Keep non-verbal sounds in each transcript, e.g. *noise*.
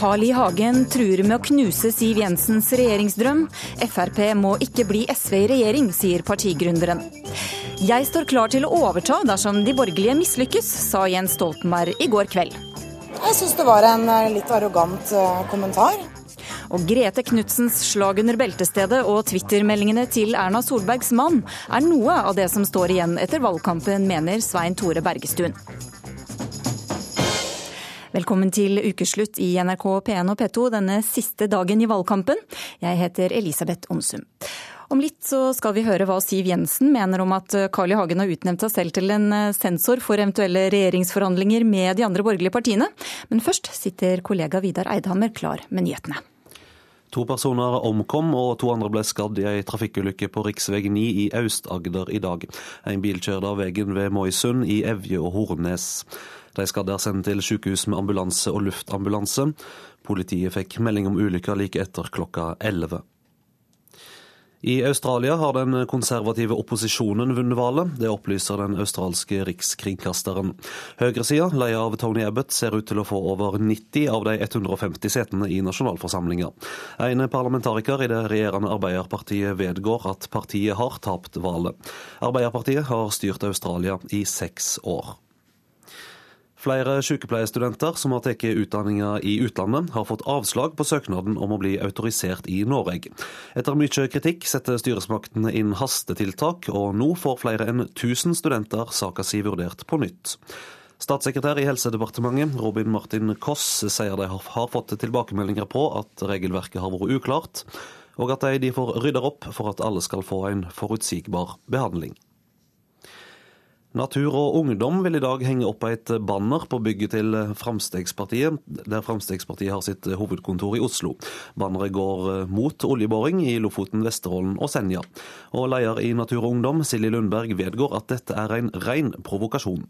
Carl I. Hagen truer med å knuse Siv Jensens regjeringsdrøm. Frp må ikke bli SV i regjering, sier partigründeren. Jeg står klar til å overta dersom de borgerlige mislykkes, sa Jens Stoltenberg i går kveld. Jeg syns det var en eh, litt arrogant eh, kommentar. Og Grete Knudsens slag under beltestedet og Twitter-meldingene til Erna Solbergs mann er noe av det som står igjen etter valgkampen, mener Svein Tore Bergestuen. Velkommen til ukeslutt i NRK P1 og P2 denne siste dagen i valgkampen. Jeg heter Elisabeth Onsum. Om litt så skal vi høre hva Siv Jensen mener om at Carl I. Hagen har utnevnt seg selv til en eh, sensor for eventuelle regjeringsforhandlinger med de andre borgerlige partiene. Men først sitter kollega Vidar Eidhammer klar med nyhetene. To personer omkom og to andre ble skadd i ei trafikkulykke på rv. 9 i Aust-Agder i dag. En bil kjørte av veien ved Moisund i Evje og Hornnes. De skadde er sendt til sykehus med ambulanse og luftambulanse. Politiet fikk melding om ulykka like etter klokka 11. I Australia har den konservative opposisjonen vunnet valget. Det opplyser den australske rikskringkasteren. Høyresida, leia av Tony Abbott, ser ut til å få over 90 av de 150 setene i nasjonalforsamlinga. En parlamentariker i det regjerende Arbeiderpartiet vedgår at partiet har tapt valget. Arbeiderpartiet har styrt Australia i seks år. Flere sykepleierstudenter som har tatt utdanninga i utlandet, har fått avslag på søknaden om å bli autorisert i Norge. Etter mye kritikk setter styresmaktene inn hastetiltak, og nå får flere enn 1000 studenter saka si vurdert på nytt. Statssekretær i Helsedepartementet, Robin Martin Koss, sier de har fått tilbakemeldinger på at regelverket har vært uklart, og at de får rydde opp for at alle skal få en forutsigbar behandling. Natur og Ungdom vil i dag henge opp et banner på bygget til Fremskrittspartiet, der Fremskrittspartiet har sitt hovedkontor i Oslo. Banneret går mot oljeboring i Lofoten, Vesterålen og Senja. Og leder i Natur og Ungdom, Silje Lundberg, vedgår at dette er en ren provokasjon.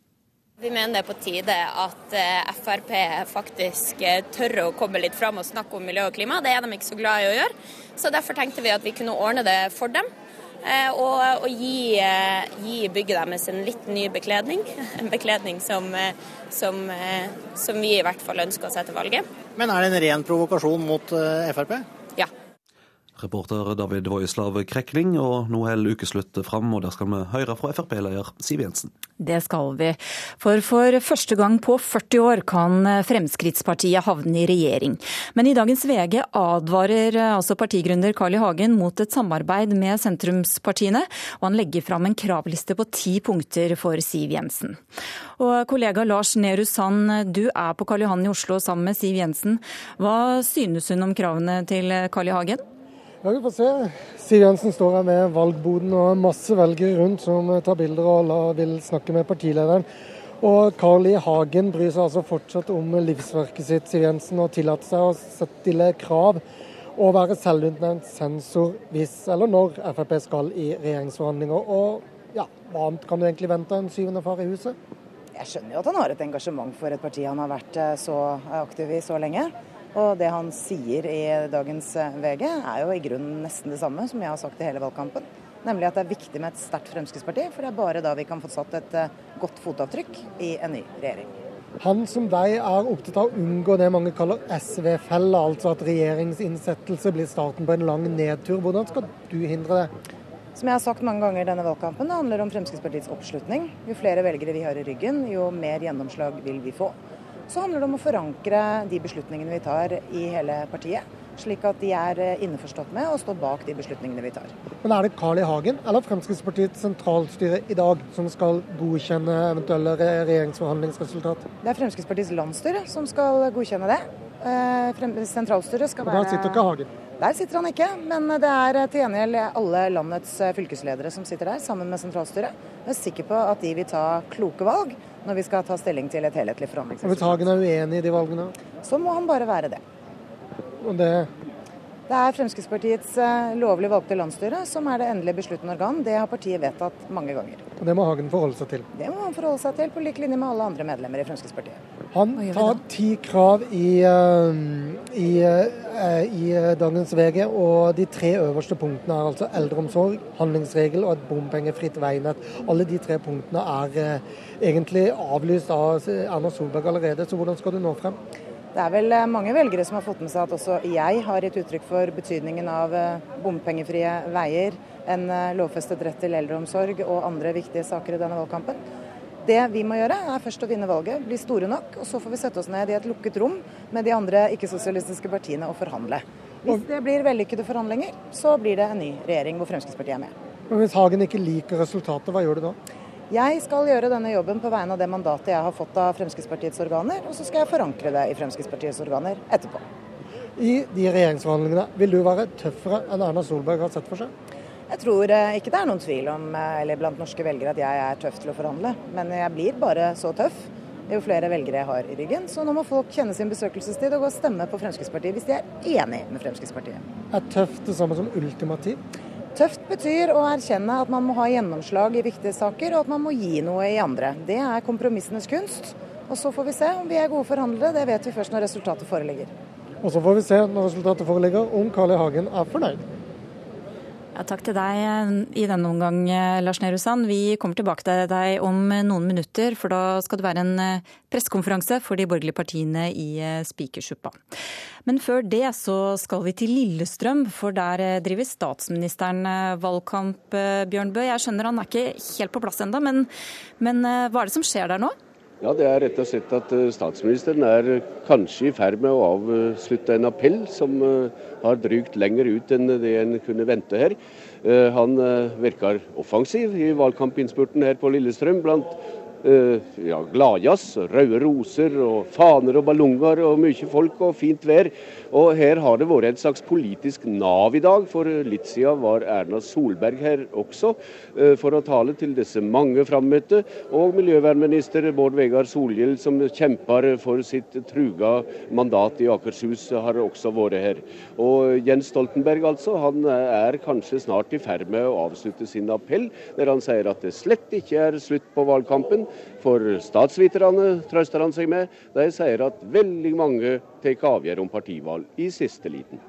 Vi mener det er på tide at eh, Frp faktisk eh, tør å komme litt fram og snakke om miljø og klima. Det er de ikke så glad i å gjøre. Så Derfor tenkte vi at vi kunne ordne det for dem. Eh, og, og gi, eh, gi, bygget deres en litt ny bekledning. En bekledning som, eh, som, som, vi i hvert fall ønsker å sette valget. Men er det en ren provokasjon mot Frp? Reporter David Voislav Krekling, og nå holder ukeslutt fram, og der skal vi høre fra Frp-leder Siv Jensen. Det skal vi. For for første gang på 40 år kan Fremskrittspartiet havne i regjering. Men i dagens VG advarer altså partigründer Carl I. Hagen mot et samarbeid med sentrumspartiene, og han legger fram en kravliste på ti punkter for Siv Jensen. Og kollega Lars Nehru Sand, du er på Karl Johan i Oslo sammen med Siv Jensen. Hva synes hun om kravene til Carl I. Hagen? Ja, Vi får se. Siv Jensen står her med valgboden og masse velgere rundt som tar bilder og vil snakke med partilederen. Og Carl I. Hagen bryr seg altså fortsatt om livsverket sitt, Siv Jensen, og tillater seg å stille krav og være selvutnevnt sensor hvis eller når Frp skal i regjeringsforhandlinger. Og ja, hva annet kan du egentlig vente en syvende far i huset? Jeg skjønner jo at han har et engasjement for et parti han har vært eh, så aktiv i så lenge. Og det han sier i dagens eh, VG er jo i grunnen nesten det samme som jeg har sagt i hele valgkampen. Nemlig at det er viktig med et sterkt Fremskrittsparti, for det er bare da vi kan få satt et eh, godt fotavtrykk i en ny regjering. Han som deg er opptatt av å unngå det mange kaller SV-fella, altså at regjeringsinnsettelse blir starten på en lang nedtur. Hvordan skal du hindre det? Som jeg har sagt mange ganger i denne valgkampen, det handler om Fremskrittspartiets oppslutning. Jo flere velgere vi har i ryggen, jo mer gjennomslag vil vi få. Så handler det om å forankre de beslutningene vi tar i hele partiet. Slik at de er innforstått med og står bak de beslutningene vi tar. Men Er det Carl I. Hagen eller Fremskrittspartiets sentralstyre i dag som skal godkjenne eventuelle regjeringsforhandlingsresultat? Det er Fremskrittspartiets landsstyre som skal godkjenne det. Eh, sentralstyret skal være Og Der sitter ikke Hagen? Der sitter han ikke, men det er til gjengjeld alle landets fylkesledere som sitter der, sammen med sentralstyret. Jeg er sikker på at de vil ta kloke valg når vi skal ta stilling til et helhetlig forhandlingsresultat. Hvis Hagen er uenig i de valgene? Så må han bare være det. Og det det er Fremskrittspartiets eh, lovlig valgte landsstyre som er det endelig besluttende organ. Det har partiet vedtatt mange ganger. Og Det må Hagen forholde seg til? Det må han forholde seg til, på lik linje med alle andre medlemmer i Fremskrittspartiet. Han tar ti krav i, eh, i, eh, i dagens VG, og de tre øverste punktene er altså eldreomsorg, handlingsregel og et bompengefritt veinett. Alle de tre punktene er egentlig avlyst av Erna Solberg allerede, så hvordan skal du nå frem? Det er vel eh, mange velgere som har fått med seg at også jeg har gitt uttrykk for betydningen av eh, bompengefrie veier, en eh, lovfestet rett til eldreomsorg og andre viktige saker i denne valgkampen. Det vi må gjøre, er først å vinne valget, bli store nok, og så får vi sette oss ned i et lukket rom med de andre ikke-sosialistiske partiene og forhandle. Hvis det blir vellykkede forhandlinger, så blir det en ny regjering hvor Fremskrittspartiet er med. Men Hvis Hagen ikke liker resultatet, hva gjør du da? Jeg skal gjøre denne jobben på vegne av det mandatet jeg har fått av Fremskrittspartiets organer, og så skal jeg forankre det i Fremskrittspartiets organer etterpå. I de regjeringsforhandlingene, vil du være tøffere enn Erna Solberg har sett for seg? Jeg tror eh, ikke det er noen tvil om, eh, eller blant norske velgere, at jeg er tøff til å forhandle. Men jeg blir bare så tøff jo flere velgere jeg har i ryggen. Så nå må folk kjenne sin besøkelsestid og gå og stemme på Fremskrittspartiet hvis de er enig med Fremskrittspartiet. Er tøff det samme som ultimativ? Tøft betyr å erkjenne at man må ha gjennomslag i viktige saker, og at man må gi noe i andre. Det er kompromissenes kunst. Og så får vi se om vi er gode forhandlere. Det vet vi først når resultatet foreligger. Og så får vi se når resultatet foreligger om Carl I. Hagen er fornøyd. Ja, takk til deg eh, i denne omgang, eh, Lars Nehru Sand. Vi kommer tilbake til deg om eh, noen minutter, for da skal det være en pressekonferanse for de borgerlige partiene i Spikersuppa. Men før det så skal vi til Lillestrøm, for der driver statsministeren valgkamp, Bjørn Bø. Jeg skjønner han er ikke helt på plass ennå, men, men hva er det som skjer der nå? Ja, Det er rett og slett at statsministeren er kanskje i ferd med å avslutte en appell som har drygt lenger ut enn det en kunne vente her. Eh, han eh, virker offensiv i valgkampinnspurten her på Lillestrøm. blant Eh, ja, gladjazz, røde roser og faner og ballonger og mye folk og fint vær. Og her har det vært et slags politisk nav i dag. For litt siden var Erna Solberg her også eh, for å tale til disse mange frammøtte. Og miljøvernminister Bård Vegar Solhjell, som kjemper for sitt truga mandat i Akershus, har også vært her. Og Jens Stoltenberg altså, han er kanskje snart i ferd med å avslutte sin appell, der han sier at det slett ikke er slutt på valgkampen. For statsviterne trøster han seg med. De sier at veldig mange tar avgjørelse om partivalg i siste liten.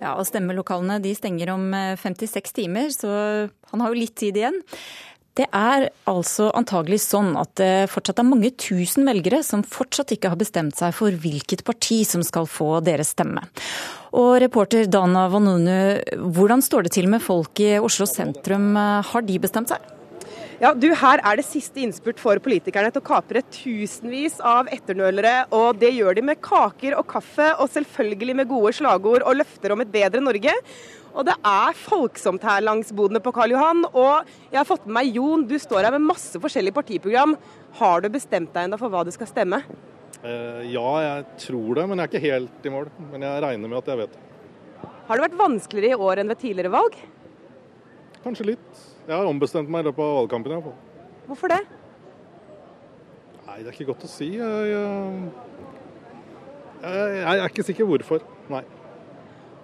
Ja, og Stemmelokalene de stenger om 56 eh, timer, så han har jo litt tid igjen. Det er altså antagelig sånn at det fortsatt er mange tusen velgere som fortsatt ikke har bestemt seg for hvilket parti som skal få deres stemme. Og reporter Dana Vanunu, hvordan står det til med folk i Oslo sentrum? Har de bestemt seg? Ja, du, Her er det siste innspurt for politikerne til å kapre tusenvis av etternølere. Og det gjør de med kaker og kaffe, og selvfølgelig med gode slagord og løfter om et bedre Norge. Og det er folksomt her langs bodene på Karl Johan. Og jeg har fått med meg Jon, du står her med masse forskjellige partiprogram. Har du bestemt deg ennå for hva du skal stemme? Uh, ja, jeg tror det, men jeg er ikke helt i mål. Men jeg regner med at jeg vet det. Har det vært vanskeligere i år enn ved tidligere valg? Kanskje litt. Jeg har ombestemt meg i løpet av valgkampen. iallfall. Hvorfor det? Nei, Det er ikke godt å si. Jeg, jeg, jeg, jeg er ikke sikker hvorfor. Nei.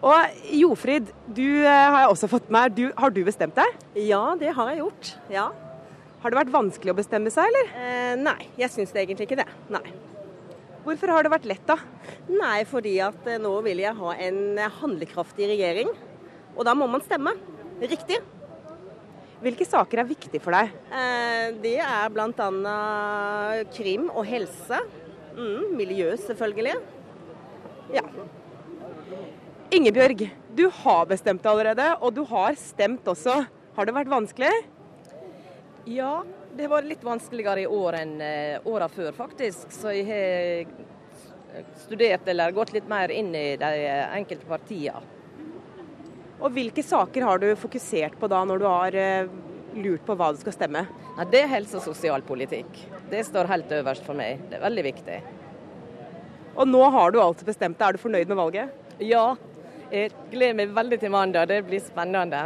Og Jofrid, du eh, har jeg også fått med. Du, har du bestemt deg? Ja, det har jeg gjort. Ja. Har det vært vanskelig å bestemme seg, eller? Eh, nei, jeg syns egentlig ikke det. Nei. Hvorfor har det vært lett, da? Nei, fordi at eh, nå vil jeg ha en handlekraftig regjering. Og da må man stemme riktig. Hvilke saker er viktige for deg? Eh, det er bl.a. krim og helse. Mm, miljø, selvfølgelig. Ja. Ingebjørg, du har bestemt deg allerede, og du har stemt også. Har det vært vanskelig? Ja, det var litt vanskeligere i år enn eh, åra før, faktisk. Så jeg har studert eller gått litt mer inn i de enkelte partiene. Og Hvilke saker har du fokusert på da, når du har eh, lurt på hva du skal stemme? Ja, det er helse- og sosialpolitikk. Det står helt øverst for meg. Det er veldig viktig. Og nå har du alt bestemt deg. Er du fornøyd med valget? Ja, jeg gleder meg veldig til mandag. Det blir spennende.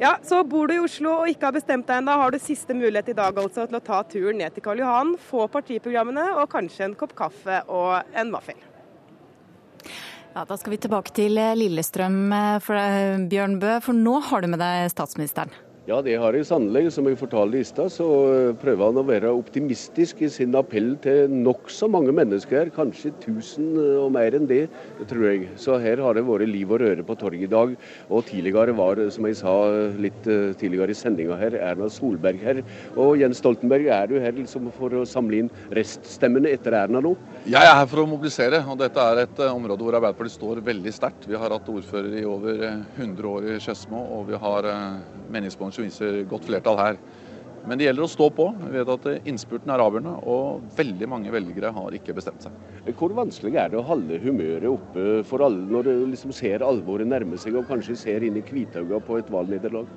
Ja, Så bor du i Oslo og ikke har bestemt deg ennå, har du siste mulighet i dag altså til å ta turen ned til Karl Johan, få partiprogrammene og kanskje en kopp kaffe og en vaffel. Ja, Da skal vi tilbake til eh, Lillestrøm, eh, for, Bjørn Bø, for nå har du med deg statsministeren. Ja, det har jeg sannelig. Som jeg fortalte i stad, så eh, prøver han å være optimistisk i sin appell til nokså mange mennesker. Kanskje 1000 eh, og mer enn det, tror jeg. Så her har det vært liv og røre på torget i dag. Og tidligere var, som jeg sa litt eh, tidligere i sendinga her, Erna Solberg her. Og Jens Stoltenberg, er du her liksom for å samle inn reststemmene etter Erna nå? Jeg er her for å mobilisere, og dette er et område hvor Arbeiderpartiet står veldig sterkt. Vi har hatt ordfører i over 100 år i Skedsmo, og vi har meningsmålinger som viser godt flertall her. Men det gjelder å stå på. Vi vet at innspurten er avgjørende, og veldig mange velgere har ikke bestemt seg. Hvor vanskelig er det å holde humøret oppe for alle når du liksom ser alvoret nærme seg, og kanskje ser inn i hvitauga på et valgnederlag?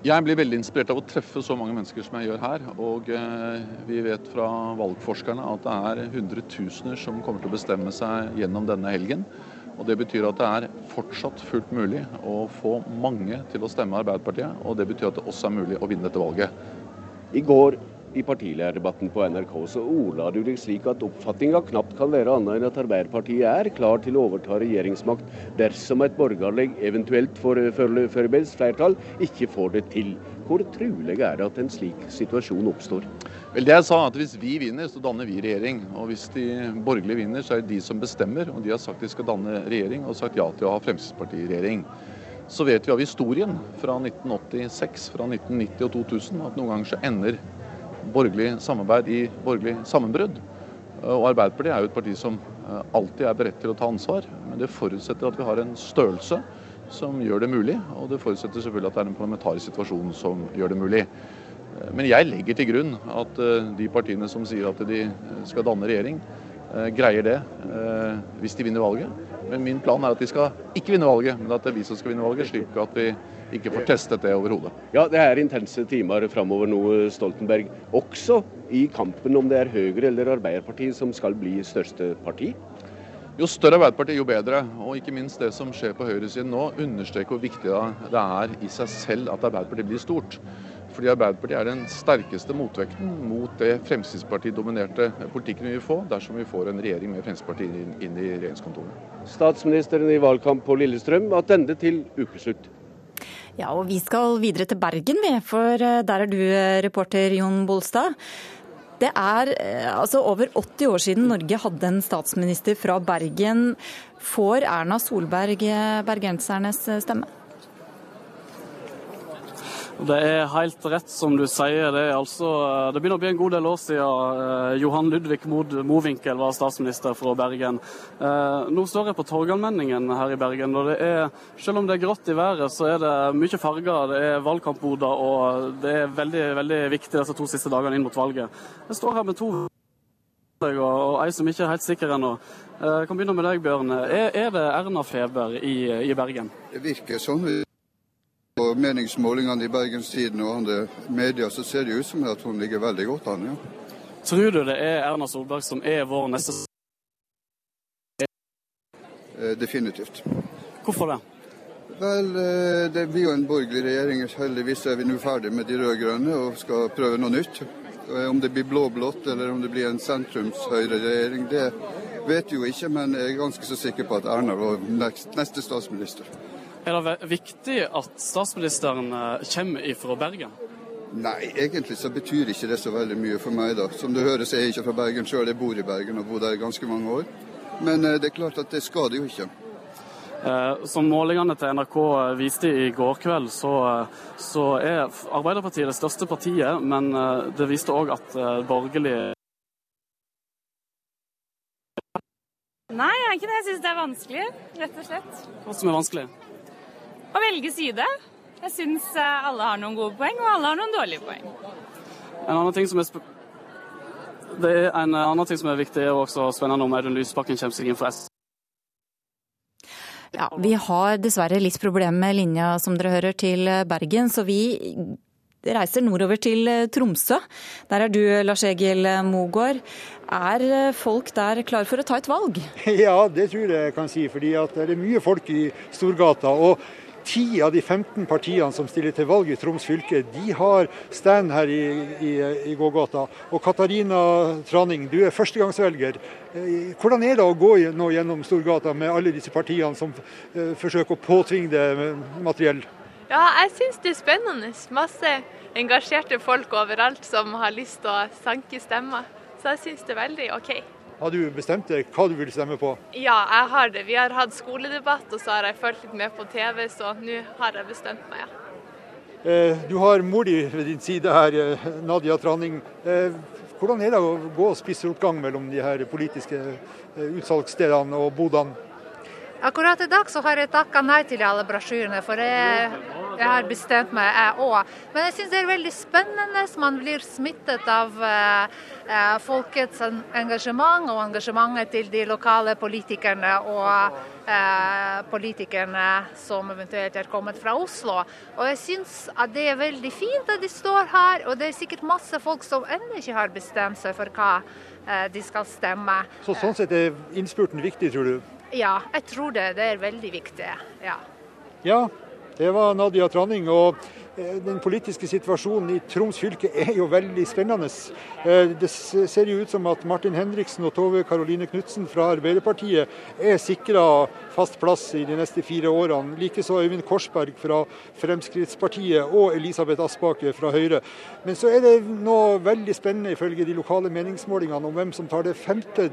Jeg blir veldig inspirert av å treffe så mange mennesker som jeg gjør her. Og eh, vi vet fra valgforskerne at det er hundretusener som kommer til å bestemme seg gjennom denne helgen. Og Det betyr at det er fortsatt fullt mulig å få mange til å stemme Arbeiderpartiet. Og det betyr at det også er mulig å vinne dette valget. I går i partilederdebatten på NRK så ordla du deg slik at oppfatninga knapt kan være annet enn at Arbeiderpartiet er klar til å overta regjeringsmakt dersom et borgerlig, eventuelt for forberedt flertall, ikke får det til. Hvor trolig er det at en slik situasjon oppstår? Vel, jeg sa at Hvis vi vinner, så danner vi regjering. Og hvis de borgerlige vinner, så er det de som bestemmer. Og de har sagt de skal danne regjering, og sagt ja til å ha Fremskrittspartiet i regjering. Så vet vi av historien fra 1986, fra 1990 og 2000 at noen ganger så ender borgerlig samarbeid i borgerlig sammenbrudd. Og Arbeiderpartiet er jo et parti som eh, alltid er beredt til å ta ansvar. Men det forutsetter at vi har en størrelse som gjør det mulig. Og det forutsetter selvfølgelig at det er en parlamentarisk situasjon som gjør det mulig. Men jeg legger til grunn at eh, de partiene som sier at de skal danne regjering, eh, greier det eh, hvis de vinner valget. Men min plan er at de skal ikke vinne valget, men at det er vi som skal vinne valget, slik at vi ikke får testet det overhodet. Ja, det er intense timer framover nå, Stoltenberg. Også i kampen om det er Høyre eller Arbeiderpartiet som skal bli største parti? Jo større Arbeiderpartiet, jo bedre. Og ikke minst det som skjer på høyresiden nå, understreker hvor viktig det er i seg selv at Arbeiderpartiet blir stort. Fordi Arbeiderpartiet er den sterkeste motvekten mot det Fremskrittsparti-dominerte politikken vi vil få dersom vi får en regjering med Fremskrittspartiet inn, inn i regjeringskontorene. Statsministeren i valgkamp på Lillestrøm attende til ukeslutt. Ja, og vi skal videre til Bergen, vi. For eh, der er du eh, reporter Jon Bolstad. Det er eh, altså over 80 år siden Norge hadde en statsminister fra Bergen. Får Erna Solberg bergensernes stemme? Det er helt rett som du sier. Det, altså, det begynner å bli en god del år siden eh, Johan Ludvig Mod Mowinckel var statsminister fra Bergen. Eh, nå står jeg på Torgallmenningen her i Bergen. og det er, Selv om det er grått i været, så er det mye farger. Det er valgkampboder, og det er veldig, veldig viktig disse to siste dagene inn mot valget. Jeg står her med to og ei som ikke er helt sikker ennå. Eh, jeg kan begynne med deg, Bjørn. Er, er det Erna-feber i, i Bergen? Det virker sånn. På meningsmålingene i Bergenstiden og andre medier så ser det ut som at hun ligger veldig godt an. ja. Tror du det er Erna Solberg som er vår neste eh, Definitivt. Hvorfor det? Vel, eh, det blir jo en borgerlig regjering. Heldigvis er vi nå ferdig med de rød-grønne og skal prøve noe nytt. Eh, om det blir blå-blått eller om det blir en sentrums-høyre-regjering, det vet vi jo ikke. Men jeg er ganske så sikker på at Erna var neste statsminister. Er det viktig at statsministeren eh, kommer ifra Bergen? Nei, egentlig så betyr ikke det så veldig mye for meg, da. Som du hører så er jeg ikke fra Bergen sjøl, jeg bor i Bergen og bor der i ganske mange år. Men eh, det er klart at det skader jo ikke. Eh, som målingene til NRK viste i går kveld, så, så er Arbeiderpartiet det største partiet, men det viste òg at borgerlig Nei, jeg er ikke det. Jeg syns det er vanskelig, rett og slett. Hva som er vanskelig? Å velge side. Jeg syns eh, alle har noen gode poeng, og alle har noen dårlige poeng. En annen ting som er, det er en annen ting som er viktig, og også spennende om Audun Lysbakken kommer seg inn for S. Ja, Vi har dessverre litt problemer med linja som dere hører til Bergen, så vi reiser nordover til Tromsø. Der er du, Lars Egil Mogård. Er folk der klar for å ta et valg? *laughs* Ja, det tror jeg kan si. fordi det er mye folk i Storgata. og Ti av de 15 partiene som stiller til valg i Troms fylke, de har stand her i, i, i gågata. Og Katarina Traning, du er førstegangsvelger. Eh, hvordan er det å gå nå gjennom Storgata med alle disse partiene som uh, forsøker å påtvinge det materiell? Ja, jeg syns det er spennende. Masse engasjerte folk overalt som har lyst til å sanke stemmer. Så jeg syns det er veldig OK. Har du bestemt deg hva du vil stemme på? Ja, jeg har det. Vi har hatt skoledebatt, og så har jeg fulgt litt med på TV, så nå har jeg bestemt meg, ja. Eh, du har mor di ved din side her, eh, Nadia Tranning. Eh, hvordan er det å gå og spisse oppgang mellom de her politiske utsalgsstedene og bodene? Akkurat i dag så har jeg takka nei til alle brosjyrene, for jeg, jeg, har bestemt meg, jeg òg. Men jeg syns det er veldig spennende. Man blir smittet av eh, folkets engasjement og engasjementet til de lokale politikerne og eh, politikerne som eventuelt er kommet fra Oslo. Og jeg syns at det er veldig fint at de står her, og det er sikkert masse folk som ennå ikke har bestemt seg for hva eh, de skal stemme. Så sånn sett er innspurten viktig, tror du? Ja, jeg tror det. Det er veldig viktig. Ja. ja det var Nadia Tranning. og eh, den politiske situasjonen i Troms fylke er jo veldig spennende. Eh, det ser jo ut som at Martin Henriksen og Tove Karoline Knutsen fra Arbeiderpartiet er sikra fast plass i de neste fire årene. Likeså Øyvind Korsberg fra Fremskrittspartiet og Elisabeth Aspaker fra Høyre. Men så er det nå veldig spennende ifølge de lokale meningsmålingene om hvem som tar det femte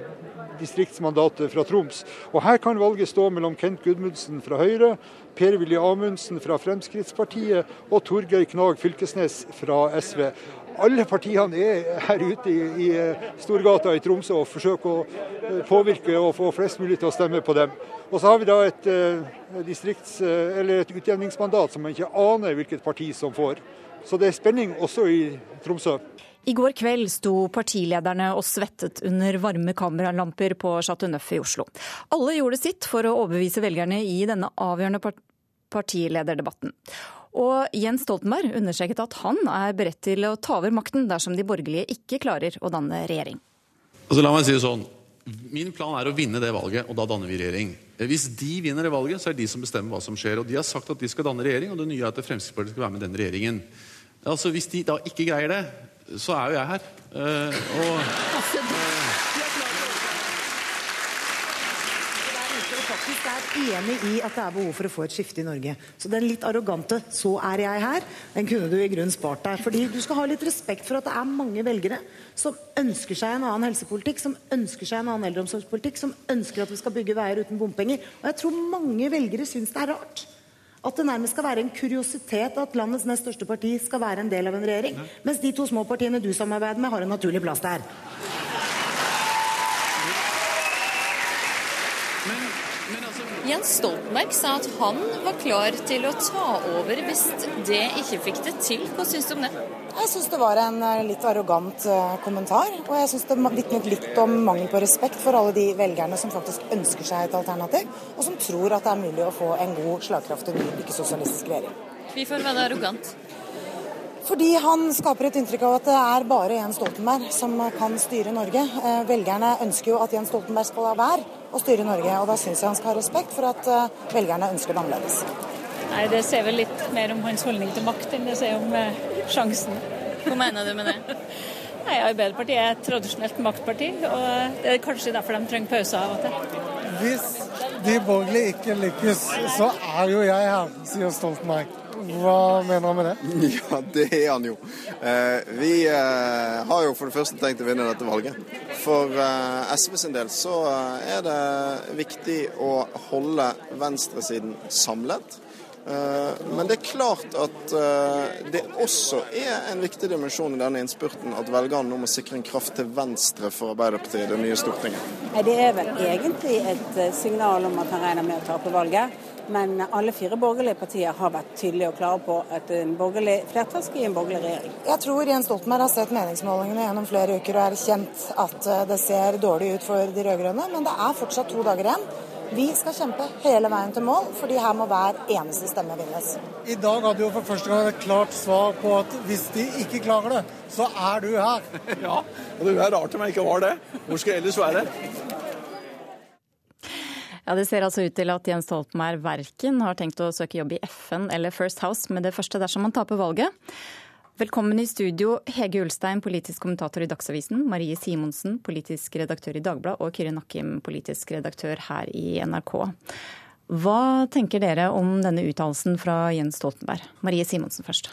distriktsmandatet fra Troms. Og Her kan valget stå mellom Kent Gudmundsen fra Høyre, Per-Willy Amundsen fra Fremskrittspartiet og Torgeir Knag Fylkesnes fra SV. Alle partiene er her ute i, i eh, Storgata i Tromsø og forsøker å eh, påvirke og få flest mulig til å stemme på dem. Og så har vi da et, eh, distrikts, et utjevningsmandat som man ikke aner hvilket parti som får. Så det er spenning også i Tromsø. I går kveld sto partilederne og svettet under varme kameralamper på Chateau Neuf i Oslo. Alle gjorde sitt for å overbevise velgerne i denne avgjørende partilederdebatten. Og Jens Stoltenberg understreket at han er beredt til å ta over makten dersom de borgerlige ikke klarer å danne regjering. Altså, la meg si det sånn. Min plan er å vinne det valget, og da danner vi regjering. Hvis de vinner det valget, så er det de som bestemmer hva som skjer. Og de har sagt at de skal danne regjering, og det nye er at Fremskrittspartiet skal være med i den regjeringen. Altså, Hvis de da ikke greier det, så er jo jeg her. Uh, og, faktisk er enig i at det er behov for å få et skifte i Norge. Så den litt arrogante 'så er jeg her', den kunne du i grunnen spart deg. Fordi du skal ha litt respekt for at det er mange velgere som ønsker seg en annen helsepolitikk, som ønsker seg en annen eldreomsorgspolitikk, som ønsker at vi skal bygge veier uten bompenger. Og jeg tror mange velgere syns det er rart at det nærmest skal være en kuriositet at landets nest største parti skal være en del av en regjering, mens de to små partiene du samarbeider med, har en naturlig plass der. Jens Stoltenberg sa at han var klar til å ta over hvis det ikke fikk det til. Hva syns du om det? Jeg syns det var en eh, litt arrogant eh, kommentar. Og jeg syns det vitnet litt om mangel på respekt for alle de velgerne som faktisk ønsker seg et alternativ, og som tror at det er mulig å få en god, slagkraftig ny ikke-sosialistisk regjering. Hvorfor var det arrogant? Fordi han skaper et inntrykk av at det er bare Jens Stoltenberg som kan styre Norge. Eh, velgerne ønsker jo at Jens Stoltenberg skal la være å styre Norge. Og da syns jeg han skal ha respekt for at velgerne ønsker det annerledes. Nei, Det sier vel litt mer om hans holdning til makt enn det sier om sjansen. Hva mener du med det? *laughs* Nei, Arbeiderpartiet er et tradisjonelt maktparti, og det er kanskje derfor de trenger pauser av og til. Hvis de borgerlige ikke lykkes, så er jo jeg her, sier Stoltenberg. Hva mener han med det? *laughs* Ja, Det er han jo. Eh, vi eh, har jo for det første tenkt å vinne dette valget. For eh, SV sin del så er det viktig å holde venstresiden samlet. Men det er klart at det også er en viktig dimensjon i denne innspurten at velgerne nå må sikre en kraft til venstre for Arbeiderpartiet i det nye Stortinget. Det er vel egentlig et signal om at han regner med å tape valget. Men alle fire borgerlige partier har vært tydelige og klare på at en borgerlig flertall skal gi en borgerlig regjering. Jeg tror Jens Stoltenberg har sett meningsmålingene gjennom flere uker og erkjent at eh, det ser dårlig ut for de rød-grønne, men det er fortsatt to dager igjen. Vi skal kjempe hele veien til mål, fordi her må hver eneste stemme vinnes. I dag hadde du for første gang et klart svar på at hvis de ikke klarer det, så er du her. Ja, og det er rart om jeg ikke var det. Hvor skal jeg ellers være? Ja, Det ser altså ut til at Jens Stoltenberg verken har tenkt å søke jobb i FN eller First House med det første dersom han taper valget. Velkommen i studio, Hege Ulstein, politisk kommentator i Dagsavisen, Marie Simonsen, politisk redaktør i Dagbladet, og Kyrre Nakkim, politisk redaktør her i NRK. Hva tenker dere om denne uttalelsen fra Jens Stoltenberg? Marie Simonsen først.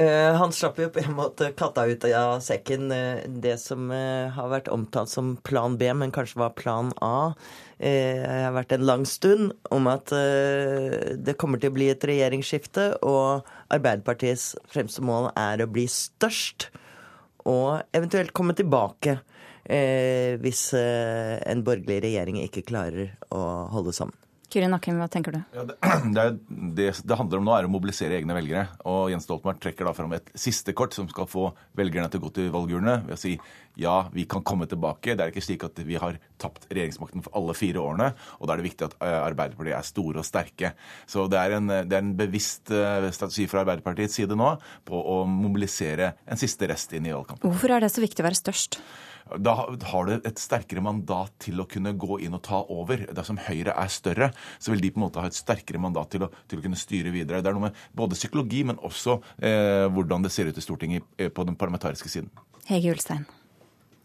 Uh, han slapp jo på en måte katta ut av sekken. Uh, det som uh, har vært omtalt som plan B, men kanskje var plan A, har vært en lang stund, om at det kommer til å bli et regjeringsskifte, og Arbeiderpartiets fremste mål er å bli størst, og eventuelt komme tilbake hvis en borgerlig regjering ikke klarer å holde sammen. Kyrre Nakkim, hva tenker du? Ja, det, *clears throat* det, det, det, handler om nå er å mobilisere egne velgere. Og Jens Stoltenberg trekker da fram et siste kort som skal få velgerne til å gå til valgurnene ved å si ja, vi kan komme tilbake. Det er ikke slik at vi har tapt regjeringsmakten for alle fire årene. Og da er det viktig at eh, Arbeiderpartiet er store og sterke. Så det er en, det er en bevisst eh, strategi fra Arbeiderpartiets side nå på å mobilisere en siste rest inn i valgkampen. Hvorfor er det så viktig å være størst? Da har du et sterkere mandat til å kunne gå inn og ta over. Dersom Høyre er større, så vil de på en måte ha et sterkere mandat til å, til å kunne styre videre. Det er noe med både psykologi, men også eh, hvordan det ser ut i Stortinget eh, på den parlamentariske siden. Hege Ulstein.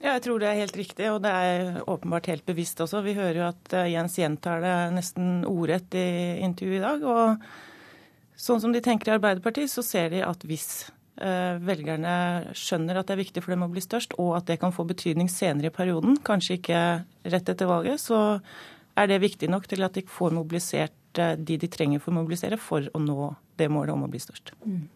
Ja, jeg tror det er helt riktig, og det er åpenbart helt bevisst også. Vi hører jo at eh, Jens gjentar det nesten ordrett i intervjuet i dag. Og sånn som de tenker i Arbeiderpartiet, så ser de at hvis velgerne skjønner at det er viktig for dem å bli størst, og at det kan få betydning senere i perioden, kanskje ikke rett etter valget, så er det viktig nok til at de får mobilisert eh, de de trenger for å mobilisere for å nå det målet om å bli størst. Mm.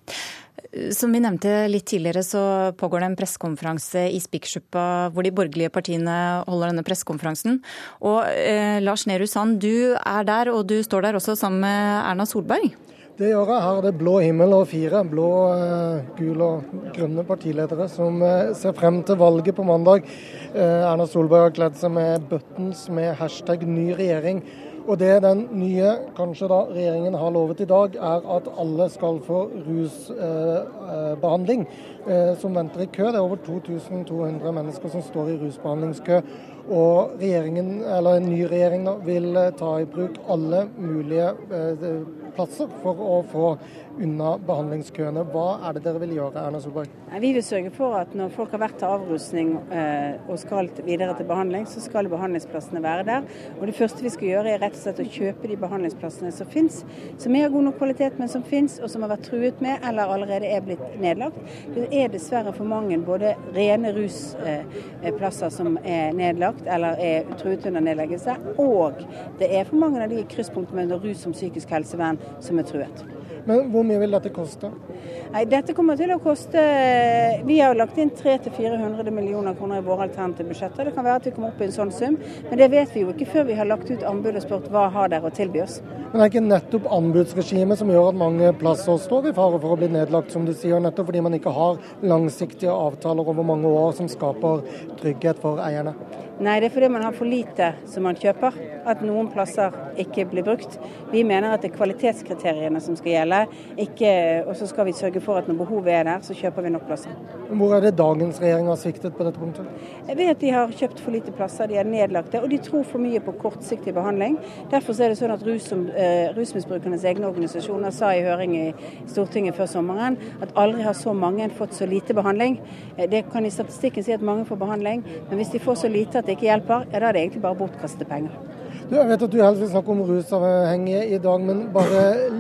Som vi nevnte litt tidligere, så pågår det en pressekonferanse i Spikersuppa hvor de borgerlige partiene holder denne pressekonferansen. Og eh, Lars Nehru Sand, du er der, og du står der også sammen med Erna Solberg. Det gjør jeg. Her er det blå himmel og fire blå, eh, gule og grønne partiledere som eh, ser frem til valget på mandag. Eh, Erna Solberg har kledd seg med buttons med hashtag ny regjering. Og det den nye kanskje da, regjeringen har lovet i dag, er at alle skal få rusbehandling eh, som venter i kø. Det er over 2200 mennesker som står i rusbehandlingskø. Og regjeringen, eller en ny regjering vil ta i bruk alle mulige eh, plasser for å få unna behandlingskøene. Hva er det dere vil gjøre, Erna Solberg? Vi vil sørge for at når folk har vært til avrusning eh, og skal videre til behandling, så skal behandlingsplassene være der. Og Det første vi skal gjøre er rett og slett å kjøpe de behandlingsplassene som finnes, som er av god nok kvalitet, men som finnes og som har vært truet med eller allerede er blitt nedlagt. Det er dessverre for mange både rene rusplasser som er nedlagt eller er truet under nedleggelse, og det er for mange av de krysspunktene mellom rus og psykisk helsevern som er truet. Men hvor mye vil dette koste? Nei, Dette kommer til å koste Vi har jo lagt inn 300-400 millioner kroner i våre alternative budsjetter. Det kan være at vi kommer opp i en sånn sum, men det vet vi jo ikke før vi har lagt ut anbud og spurt hva har dere å tilby oss. Men det er ikke nettopp anbudsregimet som gjør at mange plasser står i fare for å bli nedlagt, som du sier, nettopp fordi man ikke har langsiktige avtaler over mange år som skaper trygghet for eierne? Nei, det er fordi man har for lite som man kjøper, at noen plasser ikke blir brukt. Vi mener at det er kvalitetskriteriene som skal gjelde, og så skal vi sørge for at når behovet er der, så kjøper vi nok plasser. Hvor er det dagens regjering har sviktet på dette punktet? Jeg vet at de har kjøpt for lite plasser, de er nedlagte, og de tror for mye på kortsiktig behandling. Derfor er det sånn at rus, uh, rusmisbrukernes egne organisasjoner sa i høring i Stortinget før sommeren at aldri har så mange fått så lite behandling. Eh, det kan i statistikken si at mange får behandling, men hvis de får så lite at det ikke hjelper, ja, da er det egentlig bare bortkastede penger. Du, jeg vet at du helst vil snakke om rusavhengige i dag, men bare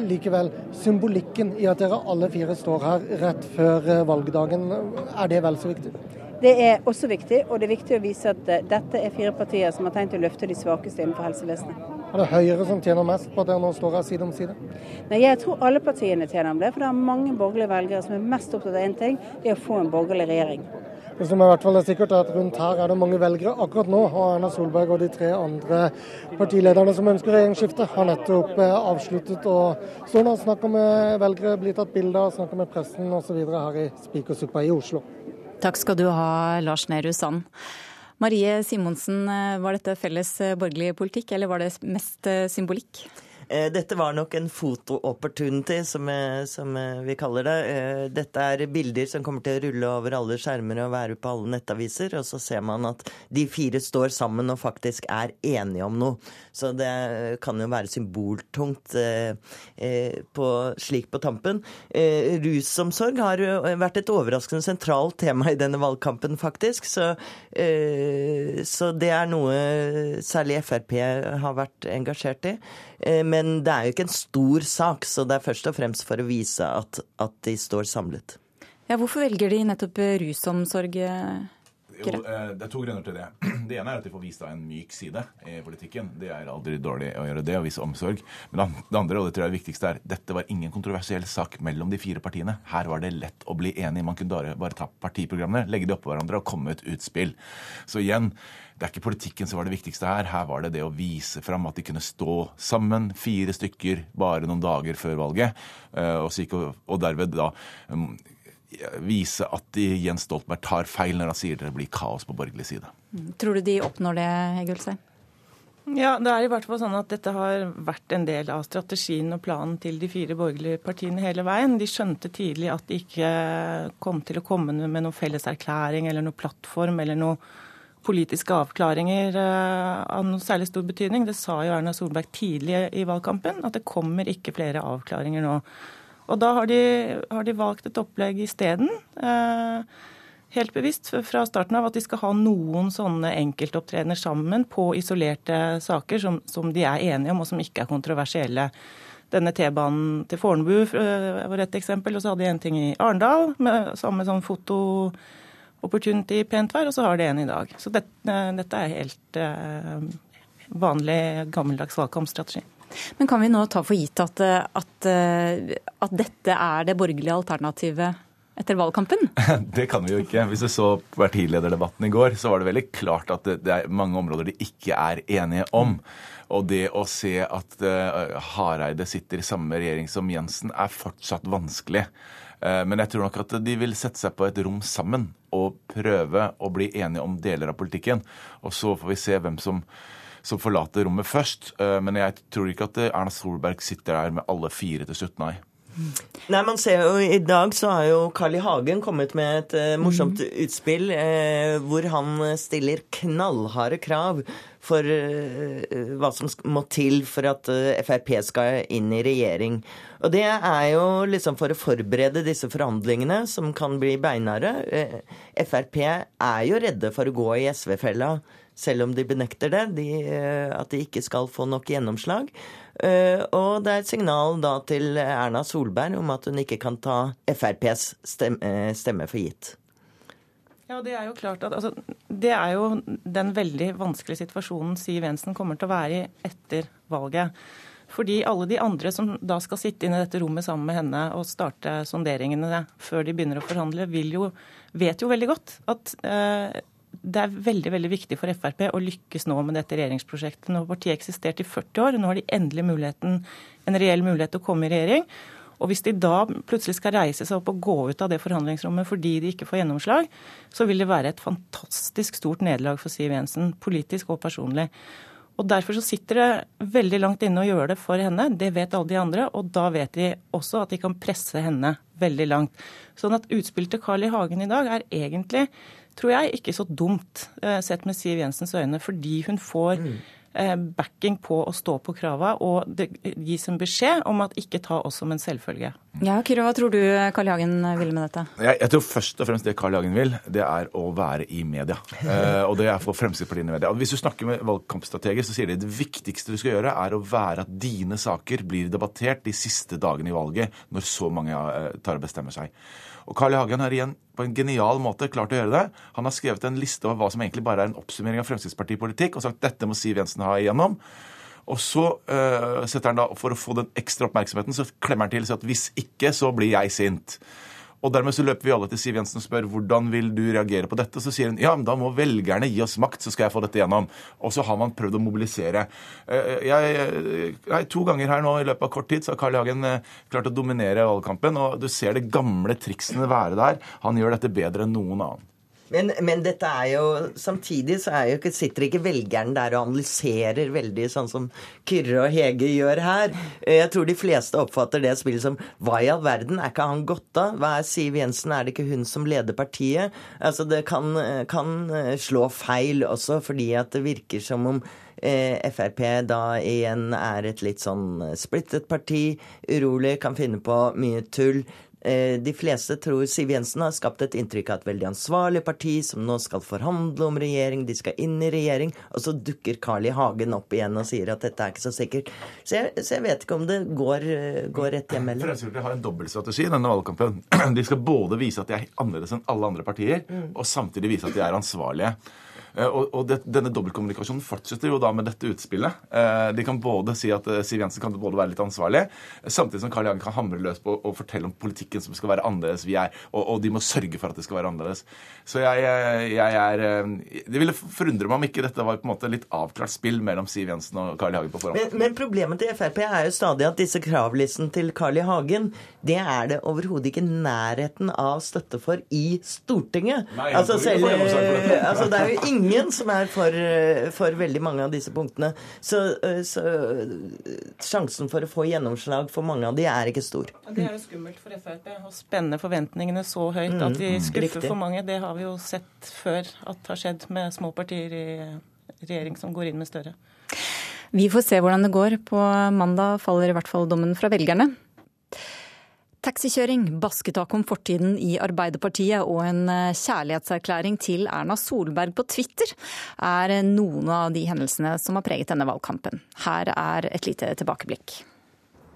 likevel. Symbolikken i at dere alle fire står her rett før eh, valgdagen, er det vel så viktig? Det er også viktig, og det er viktig å vise at eh, dette er fire partier som har tenkt å løfte de svakeste innenfor helsevesenet. Er det Høyre som tjener mest på at dere nå står her side om side? Nei, Jeg tror alle partiene tjener om det, for det er mange borgerlige velgere som er mest opptatt av én ting, det er å få en borgerlig regjering. Det som i hvert fall er sikkert er at Rundt her er det mange velgere akkurat nå. Og Erna Solberg og de tre andre partilederne som ønsker regjeringsskifte, har nettopp avsluttet avsluttet å nå og snakke med velgere, bli tatt bilder, snakke med pressen osv. her i Spikersuppa i Oslo. Takk skal du ha, Lars Nehru Sand. Marie Simonsen, eh, var dette felles eh, borgerlig politikk, eller var det mest symbolikk? Eh, dette var nok en foto-opportunity, som, eh, som, eh, vi kaller det. Dette er bilder som kommer til å rulle over alle skjermer og være på alle nettaviser. Og så ser man at de fire står sammen og faktisk er enige om noe. Så det kan jo være symboltungt på, slik på tampen. Rusomsorg har vært et overraskende sentralt tema i denne valgkampen, faktisk. Så, så det er noe særlig Frp har vært engasjert i. Eh, men det er jo ikke en stor sak, så det er først og fremst for å vise at, at de står samlet. Ja, hvorfor velger de nettopp rusomsorg? Eh, jo, eh, det er to grunner til det. *clears throat* Det ene er at de får vist en myk side i politikken. Det er aldri dårlig å gjøre det, å vise omsorg. Men det andre, og det tror jeg er viktigst, er dette var ingen kontroversiell sak mellom de fire partiene. Her var det lett å bli enig. Man kunne bare, bare ta partiprogrammene, legge de oppå hverandre og komme med et utspill. Så igjen, det er ikke politikken som var det viktigste her. Her var det det å vise fram at de kunne stå sammen, fire stykker, bare noen dager før valget, eh, og, og derved da mm, vise at Jens Stoltenberg tar feil når han sier det blir kaos på borgerlig side. Mm. Tror du de oppnår det, Heggelstein? Ja, det er i hvert fall sånn at Dette har vært en del av strategien og planen til de fire borgerlige partiene hele veien. De skjønte tidlig at de ikke kom til å komme med noen felleserklæring eller noen plattform eller noen politiske avklaringer eh, av noe særlig stor betydning. Det sa jo Erna Solberg tidlig i valgkampen, at det kommer ikke flere avklaringer nå. Og da har de, har de valgt et opplegg isteden. Eh, helt bevisst fra starten av at de skal ha noen sånne enkeltopptredener sammen på isolerte saker som, som, de er enige om og som ikke er kontroversielle. Denne T-banen til Fornebu eh, var et eksempel, og så hadde de en ting i Arendal med samme sånn foto opportunity pent vær, og så har de en i dag. Så dette, eh, dette er helt vanlig gammeldags valgkampstrategi. Men kan vi nå ta for gitt at, at, at dette er det borgerlige alternativet etter valgkampen? *laughs* Det kan vi jo ikke. Hvis du så partilederdebatten i går, så var det veldig klart at det, er mange områder de ikke er enige om. Og det å se at Hareide sitter i samme regjering som Jensen, er fortsatt vanskelig. Uh, men jeg tror nok at de vil sette seg på et rom sammen og prøve å bli enige om deler av politikken. Og så får vi se hvem som som forlater rommet først. Eh, men jeg tror ikke at Erna Solberg sitter der med alle fire til slutt, nei. Nei, man ser jo I dag så har jo Carl I. Hagen kommet med et uh, morsomt mm. utspill uh, hvor han stiller knallharde krav for uh, hva som må til for at Frp skal inn i regjering. Og det er jo liksom for å forberede disse forhandlingene, som kan bli beinharde. Frp er jo redde for å gå i SV-fella selv om de benekter det, de, eh, at de ikke skal få nok gjennomslag. Eh, og det er et signal da til Erna Solberg om at hun ikke kan ta FrPs eh, stemme for gitt. Ja, Det er jo klart at altså, det er jo den veldig vanskelige situasjonen Siv Jensen kommer til å være i etter valget. Fordi alle de andre som da skal sitte inne i dette rommet sammen med henne og starte sonderingene før de begynner å forhandle, jo, vet jo veldig godt at eh, det er veldig veldig viktig for Frp å lykkes nå med dette regjeringsprosjektet. Nå har partiet eksistert i 40 år, og nå har de endelig muligheten, en reell mulighet til å komme i regjering. Og Hvis de da plutselig skal reise seg opp og gå ut av det forhandlingsrommet fordi de ikke får gjennomslag, så vil det være et fantastisk stort nederlag for Siv Jensen, politisk og personlig. Og Derfor så sitter det veldig langt inne å gjøre det for henne. Det vet alle de andre. Og da vet de også at de kan presse henne veldig langt. Sånn at utspillet til Carl I. Hagen i dag er egentlig tror jeg ikke så dumt eh, sett med Siv Jensens øyne, fordi hun får mm. Eh, backing på å stå på krava, og det gis en beskjed om at ikke ta oss som en selvfølge. Ja, Kyrre, Hva tror du Karl Jagen vil med dette? Jeg, jeg, tror først og fremst det Karl Jagen vil, det er å være i media. eh, og det er for Fremskrittspartiet i media. Hvis du snakker med valgkampstrateger, så sier de det viktigste du skal gjøre, er å være at dine saker blir debattert de siste dagene i valget, når så mange eh, tar og bestemmer seg. Og Carl I. Hagen har igjen på en genial måte klart å gjøre det. Han har skrevet en liste over hva som egentlig bare er en oppsummering av Fremskrittspartipolitikk, og sagt dette må Siv Jensen ha igjennom. Og så uh, setter han da, For å få den ekstra oppmerksomheten så klemmer han til sier at hvis ikke, så blir jeg sint. Og dermed så løper vi alle til Siv Jensen og spør hvordan vil du reagere på dette. Så sier hun ja, men da må velgerne gi oss makt, så skal jeg få dette gjennom. Og så har man prøvd å mobilisere. Eh, jeg, jeg, to ganger her nå i løpet av kort tid så har Carl I. Hagen eh, klart å dominere valgkampen. Og du ser de gamle triksene være der. Han gjør dette bedre enn noen annen. Men, men, dette er jo samtidig så er jo ikke, sitter ikke velgeren der og analyserer veldig sånn som Kyrre og Hege gjør her. Jeg tror de fleste oppfatter det spillet som hva i all verden, er ikke han gått av? Hva er Siv Jensen, er det ikke hun som leder partiet? Altså det kan, kan slå feil også, fordi at det virker som om eh, Frp da igjen er et litt sånn splittet parti, urolig, kan finne på mye tull. Eh, de fleste tror Siv Jensen har skapt et inntrykk av et veldig ansvarlig parti som nå skal forhandle om regjering, de skal inn i regjering, og så dukker Carl I. Hagen opp igjen og sier at dette er ikke så sikkert. Så jeg, så jeg vet ikke om det går, går rett hjem eller Fremskrittspartiet har en dobbeltstrategi i denne valgkampen. *clears throat* De skal både vise at de er annerledes enn alle andre partier, mm. og samtidig vise at de er ansvarlige. Eh, og, og det, denne dobbeltkommunikasjonen fortsetter jo da med dette utspillet. Eh, de kan både si at eh, Siv Jensen kan både være litt ansvarlig, samtidig som Karl Jagen kan hamre løs på å fortelle om politikken som skal være annerledes vi er. Og, og, de må sørge for at det skal være annerledes. Så jeg, jeg er Det ville forundre meg om ikke dette var på en måte litt avklart spill mellom Siv Jensen og Carl I. Hagen på forhånd. Men, men, problemet til Frp er jo stadig at disse kravlisten til Carl I. Hagen, det er det overhodet ikke nærheten av støtte for i Stortinget. Nei, altså, selv, altså, det er jo ingen ingen som er for, eh, for, veldig mange av disse punktene. Så, eh, så, sjansen for å få gjennomslag for mange av de er ikke stor. Det er jo skummelt for Frp å spenne forventningene så høyt mm, at de skuffer skuffer for mange. Det har vi jo sett før at har skjedd med små partier i regjering som går inn med større. Vi får se hvordan det går. På mandag faller i hvert fall dommen fra velgerne. Taxikjøring, basketak om fortiden i Arbeiderpartiet og en eh, kjærlighetserklæring til Erna Solberg på Twitter er noen av de hendelsene som har preget denne valgkampen. Her er et lite tilbakeblikk.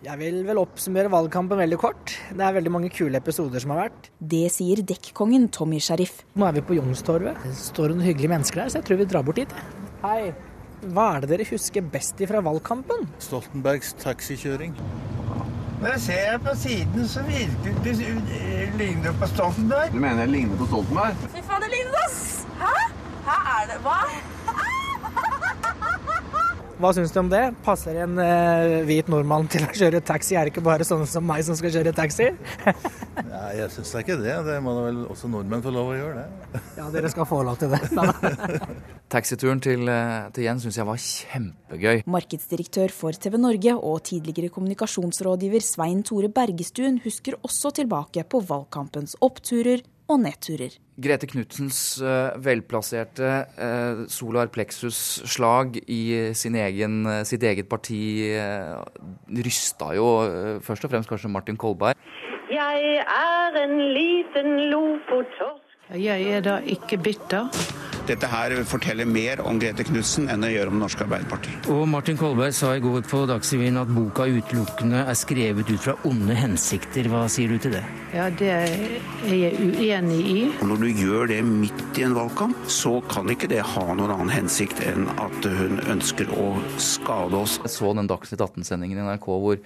Jeg vil vel oppsummere valgkampen veldig kort. Det er veldig mange kule episoder som har vært. Det sier dekkongen Tommy Sharif. Nå er vi på Youngstorget. Det står noen hyggelige mennesker der, så jeg tror vi drar bort dit. Hei. Hva er det dere husker best ifra valgkampen? Stoltenbergs taxikjøring. Når jeg ser på siden, så virker det ligner på Stoltenberg. Du mener jeg ligner på Stoltenberg? Fy faen, det ligner, oss! Hæ? Hæ er det Hva? Hva syns du om det? Passer en eh, hvit nordmann til å kjøre taxi? Er det ikke bare sånne som meg som skal kjøre taxi? *laughs* Nei, jeg syns da ikke det. Det må da vel også nordmenn få lov å gjøre, det. *laughs* ja, dere skal få lov til det. *laughs* Taxituren til, eh, til Jens syns jeg var kjempegøy. Markedsdirektør for TV Norge og tidligere kommunikasjonsrådgiver Svein Tore Bergestuen husker også tilbake på valgkampens oppturer og nedturer. Grete Knudsens uh, velplasserte uh, solar plexus-slag i egen, uh, sitt eget parti rysta jo først og fremst kanskje Martin Kolberg. Jeg er en liten lofotorsk. Jeg er da ikke bitter. Dette her forteller mer om Grete Knudsen enn det gjør om Det norske Arbeiderparti. Og Martin Kolberg sa i går på Dagsrevyen at boka utelukkende er skrevet ut fra onde hensikter. Hva sier du til det? Ja, Det er jeg uenig i. Når du gjør det midt i en valgkamp, så kan ikke det ha noen annen hensikt enn at hun ønsker å skade oss. Jeg så den Dagsnytt 18-sendingen i NRK hvor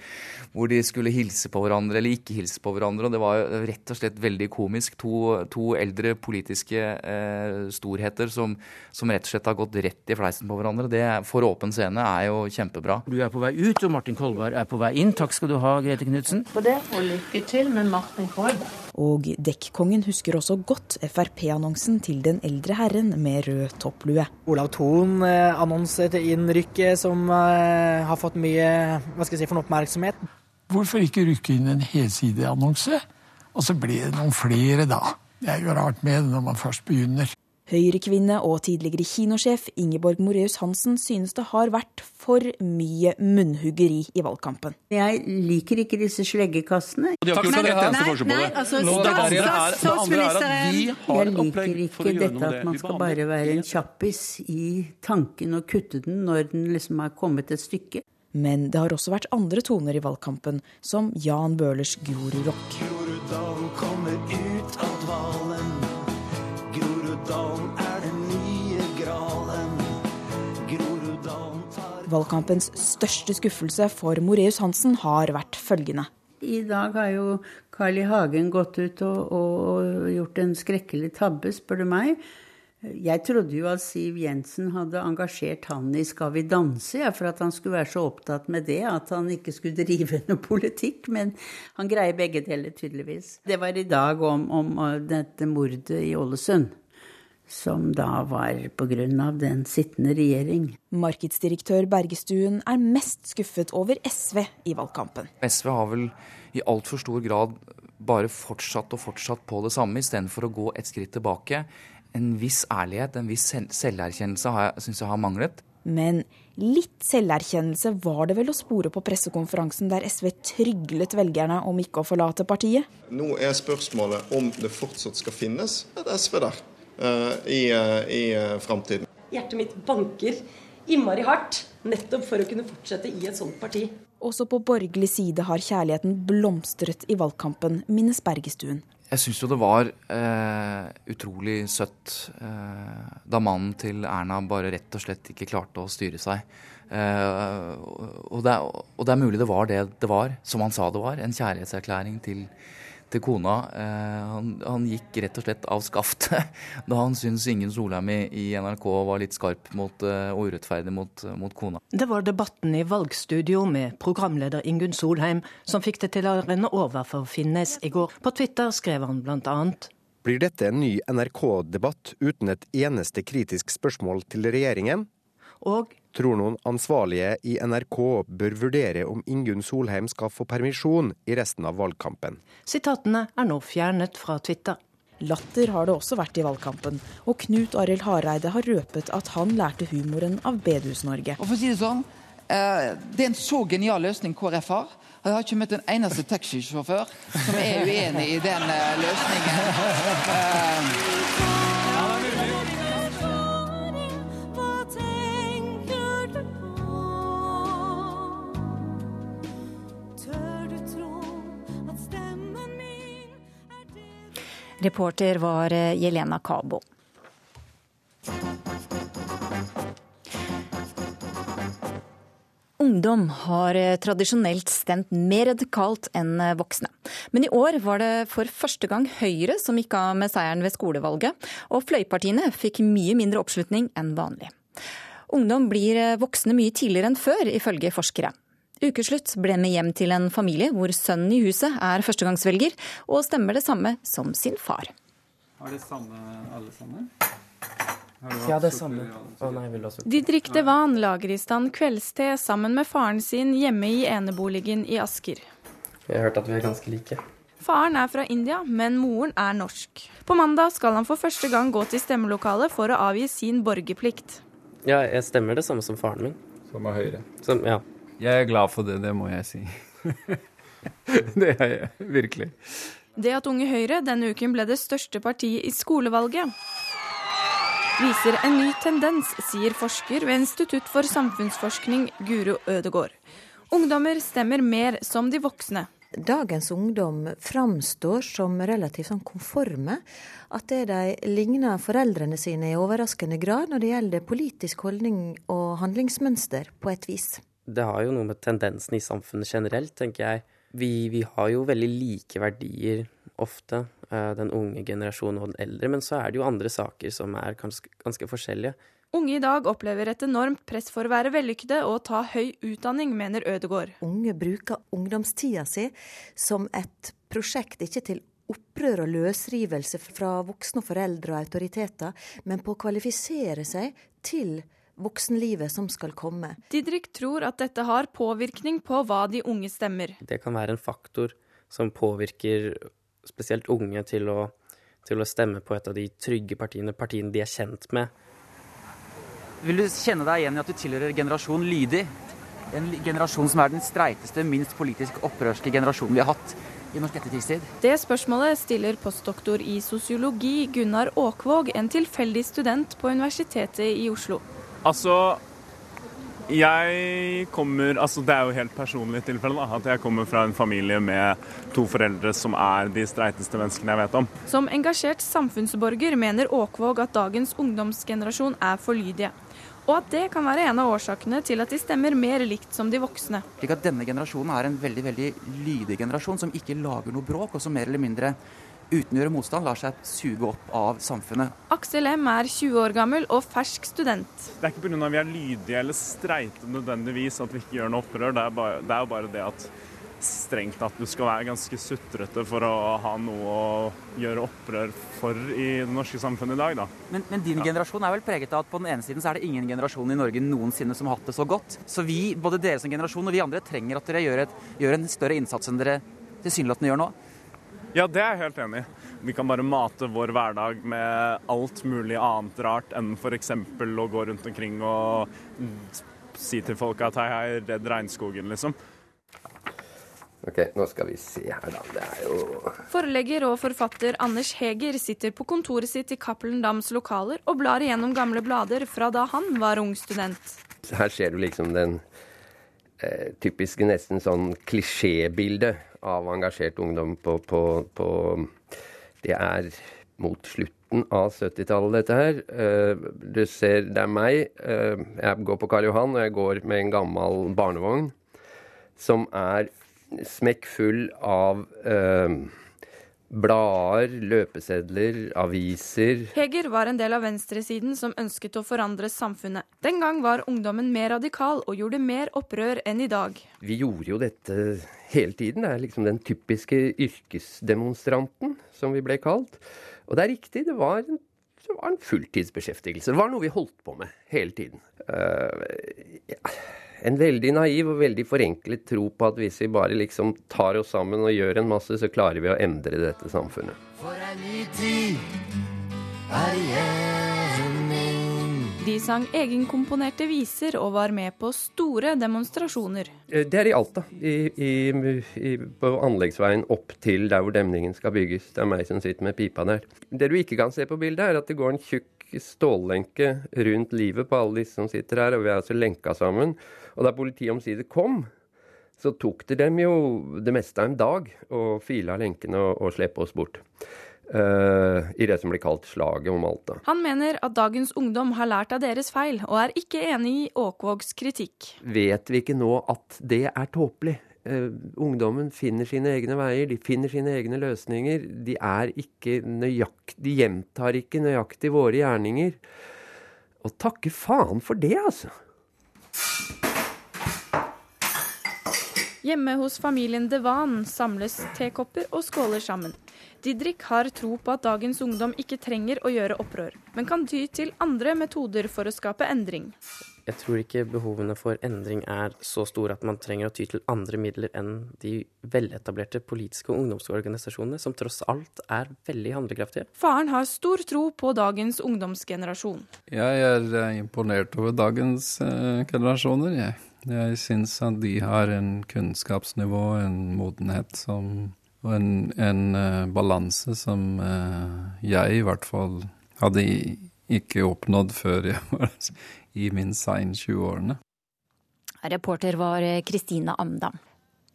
hvor de skulle hilse på hverandre eller ikke hilse på hverandre. og Det var rett og slett veldig komisk. To, to eldre politiske eh, storheter som, som, rett og slett har gått rett i fleisen på hverandre. Det for åpen scene er jo kjempebra. Du er på vei ut, og Martin Kolberg er på vei inn. Takk skal du ha, Grete Knutsen. For det, og lykke til med Martin Kolberg. Og dekkongen husker også godt Frp-annonsen til den eldre herren med rød topplue. Olav Thon annonset annonser til innrykket som eh, har fått mye hva skal jeg si, for oppmerksomhet. Hvorfor ikke rykke inn en helsideannonse? Og så ble det noen flere, da. Det er jo rart med det når man først begynner. Høyrekvinne og tidligere kinosjef Ingeborg Moreus Hansen synes det har vært for mye munnhuggeri i valgkampen. Jeg liker ikke disse sleggekastene. Takk skal dere ha. Nei, nei, altså, statsministeren Jeg liker ikke dette at man skal bare være en kjappis i tanken og kutte den når den liksom har kommet et stykke. Men det har også vært andre toner i valgkampen, som Jan Bøhlers Groruddrock. Groruddalen kommer ut av dvalen. Groruddalen er den nye gralen. Groruddalen tar Valgkampens største skuffelse for Moreus Hansen har vært følgende. I dag har jo Carl I. Hagen gått ut og, og gjort en skrekkelig tabbe, spør du meg. Jeg trodde jo at Siv Jensen hadde engasjert han i Skal vi danse, ja, for at han skulle være så opptatt med det at han ikke skulle drive *laughs* noe politikk. Men han greier begge deler, tydeligvis. Det var i dag om, om dette mordet i Ålesund. Som da var pga. den sittende regjering. Markedsdirektør Bergestuen er mest skuffet over SV i valgkampen. SV har vel i altfor stor grad bare fortsatt og fortsatt på det samme, istedenfor å gå et skritt tilbake. En viss ærlighet, en viss selverkjennelse syns jeg har manglet. Men litt selverkjennelse var det vel å spore på pressekonferansen der SV tryglet velgerne om ikke å forlate partiet? Nå er spørsmålet om det fortsatt skal finnes et SV der i, uh, i uh, framtiden. Hjertet mitt banker innmari hardt, nettopp for å kunne fortsette i et sånt parti. Også på borgerlig side har kjærligheten blomstret i valgkampen, minnes Bergestuen. Jeg syns jo det var eh, utrolig søtt eh, da mannen til Erna bare rett og slett ikke klarte å styre seg. Eh, og, det, og, det, er mulig det var det det var, som han sa det var. En kjærlighetserklæring til, til kona. Eh, han, han, gikk rett og slett av skaftet *laughs* da han syntes Ingen Solheim i, i NRK var litt skarp mot, uh, og urettferdig mot, mot, kona. Det var debatten i valgstudio med programleder Ingunn Solheim som fikk det til å renne over for Finnes i går. På Twitter skrev han annet blir dette en ny NRK-debatt uten et eneste kritisk spørsmål til regjeringen? Og tror noen ansvarlige i NRK bør vurdere om Ingunn Solheim skal få permisjon i resten av valgkampen. Sitatene er nå fjernet fra Twitter. Latter har det også vært i valgkampen, og Knut Arild Hareide har røpet at han lærte humoren av Bedehus-Norge. Og for å si Det sånn, eh, det er en så genial løsning KrF har. Jeg har ikke møtt en eneste taxisjåfør som er uenig i den eh, løsningen. *laughs* Reporter var eh, Jelena Kabo. Ungdom har eh, tradisjonelt stemt mer radikalt enn eh, voksne. Men i år var det for første gang Høyre som gikk av med seieren ved skolevalget, og fløypartiene fikk mye mindre oppslutning enn vanlig. Ungdom blir voksne mye tidligere enn før, ifølge forskere. Ukeslutt ble med hjem til en familie hvor sønnen i huset er førstegangsvelger, og stemmer det samme som sin far. Har det samme alle sammen? Ja, det samme. Å, nei, Didrik Devan lager i stand kveldste sammen med faren sin hjemme i eneboligen i Asker. Jeg har hørt at vi er ganske like. Faren er fra India, men moren er norsk. På mandag skal han for første gang gå til stemmelokalet for å avgi sin borgerplikt. Ja, jeg stemmer det samme som faren min. Som er Høyre? Som, ja. Jeg er glad for det, det må jeg si. *laughs* det er jeg virkelig. Det at Unge Høyre denne uken ble det største partiet i skolevalget, viser en ny tendens, sier forsker ved Institutt for samfunnsforskning Guro Ødegård. Ungdommer stemmer mer som de voksne. Dagens ungdom framstår som relativt sånn konforme. At det de ligner foreldrene sine i overraskende grad når det gjelder politisk holdning og handlingsmønster, på et vis det har jo noe med tendensen i samfunnet generelt, tenker jeg. Vi, vi har jo veldig like verdier ofte, eh, den unge generasjonen og den eldre, men så er det jo andre saker som er ganske, ganske forskjellige. Unge i dag opplever et enormt press for å være vellykkede og ta høy utdanning, mener Ødegård. Unge bruker ungdomstida si som et prosjekt, ikke til opprør og løsrivelse fra voksne foreldre og autoriteter, men på å kvalifisere seg til voksenlivet som skal komme. Didrik tror at dette har påvirkning på hva de unge stemmer. Det kan være en faktor som påvirker spesielt unge til å, til å stemme på et av de trygge partiene, partiene de er kjent med. Vil du kjenne deg igjen i at du tilhører generasjon lydig? En generasjon som er den streiteste, minst politisk opprørske generasjonen vi har hatt i norsk etterkrigstid? Det spørsmålet stiller postdoktor i sosiologi Gunnar Åkvåg, en tilfeldig student på Universitetet i Oslo. Altså jeg kommer altså Det er jo helt personlig tilfelle. da, At jeg kommer fra en familie med to foreldre som er de streiteste menneskene jeg vet om. Som engasjert samfunnsborger mener Åkvåg at dagens ungdomsgenerasjon er for lydige. Og at det kan være en av årsakene til at de stemmer mer likt som de voksne. Slik at Denne generasjonen er en veldig veldig lydig generasjon som ikke lager noe bråk, og som mer eller mindre uten å gjøre motstand, lar seg suge opp av samfunnet. Aksel M er 20 år gammel og fersk student. Det er ikke pga. vi er lydige eller streite nødvendigvis at vi ikke gjør noe opprør. Det er, bare, det er jo bare det at strengt at du skal være ganske sutrete for å ha noe å gjøre opprør for i det norske samfunnet i dag, da. Men, men din generasjon er vel preget av at på den ene siden så er det ingen generasjon i Norge noensinne som har hatt det så godt. Så vi, både dere som generasjon og vi andre, trenger at dere gjør, et, gjør en større innsats enn dere tilsynelatende gjør nå. Ja, det er jeg helt enig i. Vi kan bare mate vår hverdag med alt mulig annet rart enn f.eks. å gå rundt omkring og si til folk at hei, hei, redd regnskogen, liksom. Ok, nå skal vi se her, da. Det er jo Forlegger og forfatter Anders Heger sitter på kontoret sitt i Cappelen Dams lokaler og blar igjennom gamle blader fra da han var ung student. Her ser du liksom den eh, typiske, nesten sånn klisjébilde av engasjert ungdom på, på, på Det er mot slutten av 70-tallet, dette her. Eh, du ser, det er meg. Eh, jeg går på Karl Johan, og jeg går med en gammel barnevogn som er smekkfull av eh, blader, løpesedler, aviser. Heger var en del av venstresiden som ønsket å forandre samfunnet. Den gang var ungdommen mer radikal og gjorde mer opprør enn i dag. Vi gjorde jo dette hele tiden. Det er liksom den typiske yrkesdemonstranten, som vi ble kalt. Og det er riktig, det var en, det var en fulltidsbeskjeftigelse. Det var noe vi holdt på med hele tiden. Uh, ja. En veldig naiv og veldig forenklet tro på at hvis vi bare liksom tar oss sammen og gjør en masse, så klarer vi å endre dette samfunnet. For ei ny tid er. De sang egenkomponerte viser og var med på store demonstrasjoner. Eh, Det er i Alta, i, i, i, på anleggsveien opp til der hvor demningen skal bygges. Det er meg som sitter med pipa der. Det du ikke kan se på bildet, er at det går en tjukk stållenke rundt livet på alle disse som sitter her, og vi er altså lenka sammen. Og da politiet omsider kom, så tok det dem jo det meste av en dag å file av lenkene og, og slippe oss bort. Uh, I det som blir kalt slaget om Alta. Han mener at dagens ungdom har lært av deres feil, og er ikke enig i Åkvågs kritikk. Vet vi ikke nå at det er tåpelig? Uh, ungdommen finner sine egne veier, de finner sine egne løsninger. De er ikke nøyaktig, de gjentar ikke nøyaktig våre gjerninger. Og takke faen for det, altså! Hjemme hos familien Devan samles tekopper og skåler sammen. Didrik har tro på at dagens ungdom ikke trenger å gjøre opprør, men kan ty til andre metoder for å skape endring. Jeg tror ikke behovene for endring er så store at man trenger å ty til andre midler enn de veletablerte politiske ungdomsorganisasjonene, som tross alt er veldig handlekraftige. Faren har stor tro på dagens ungdomsgenerasjon. Jeg er eh, imponert over dagens eh, generasjoner, jeg. Jeg syns at de har en kunnskapsnivå, en modenhet som, og en, en uh, balanse som uh, jeg i hvert fall hadde ikke oppnådd før jeg *laughs* var i min sein 20-årene. Reporter var Kristine Amdam.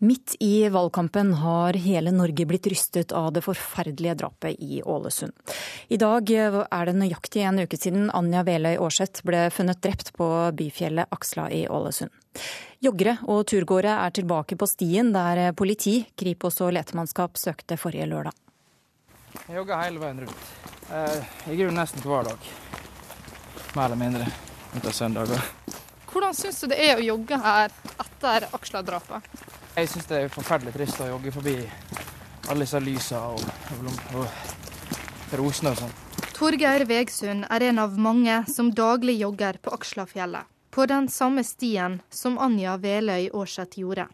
Midt i valgkampen har hele Norge blitt rystet av det forferdelige drapet i Ålesund. I dag er det nøyaktig en uke siden Anja Veløy Aarseth ble funnet drept på byfjellet Aksla i Ålesund. Joggere og turgåere er tilbake på stien der politi, Kripos og letemannskap søkte forrige lørdag. Jeg jogger hele veien rundt. Eh, I grunnen nesten hver dag. Mer eller mindre. Unntatt søndager. Hvordan syns du det er å jogge her etter Aksla-drapet? Jeg syns det er forferdelig trist å jogge forbi alle disse lysa og, og, og rosene og sånn. Torgeir Vegsund er en av mange som daglig jogger på Akslafjellet. På den samme stien som Anja Veløy Aarseth gjorde.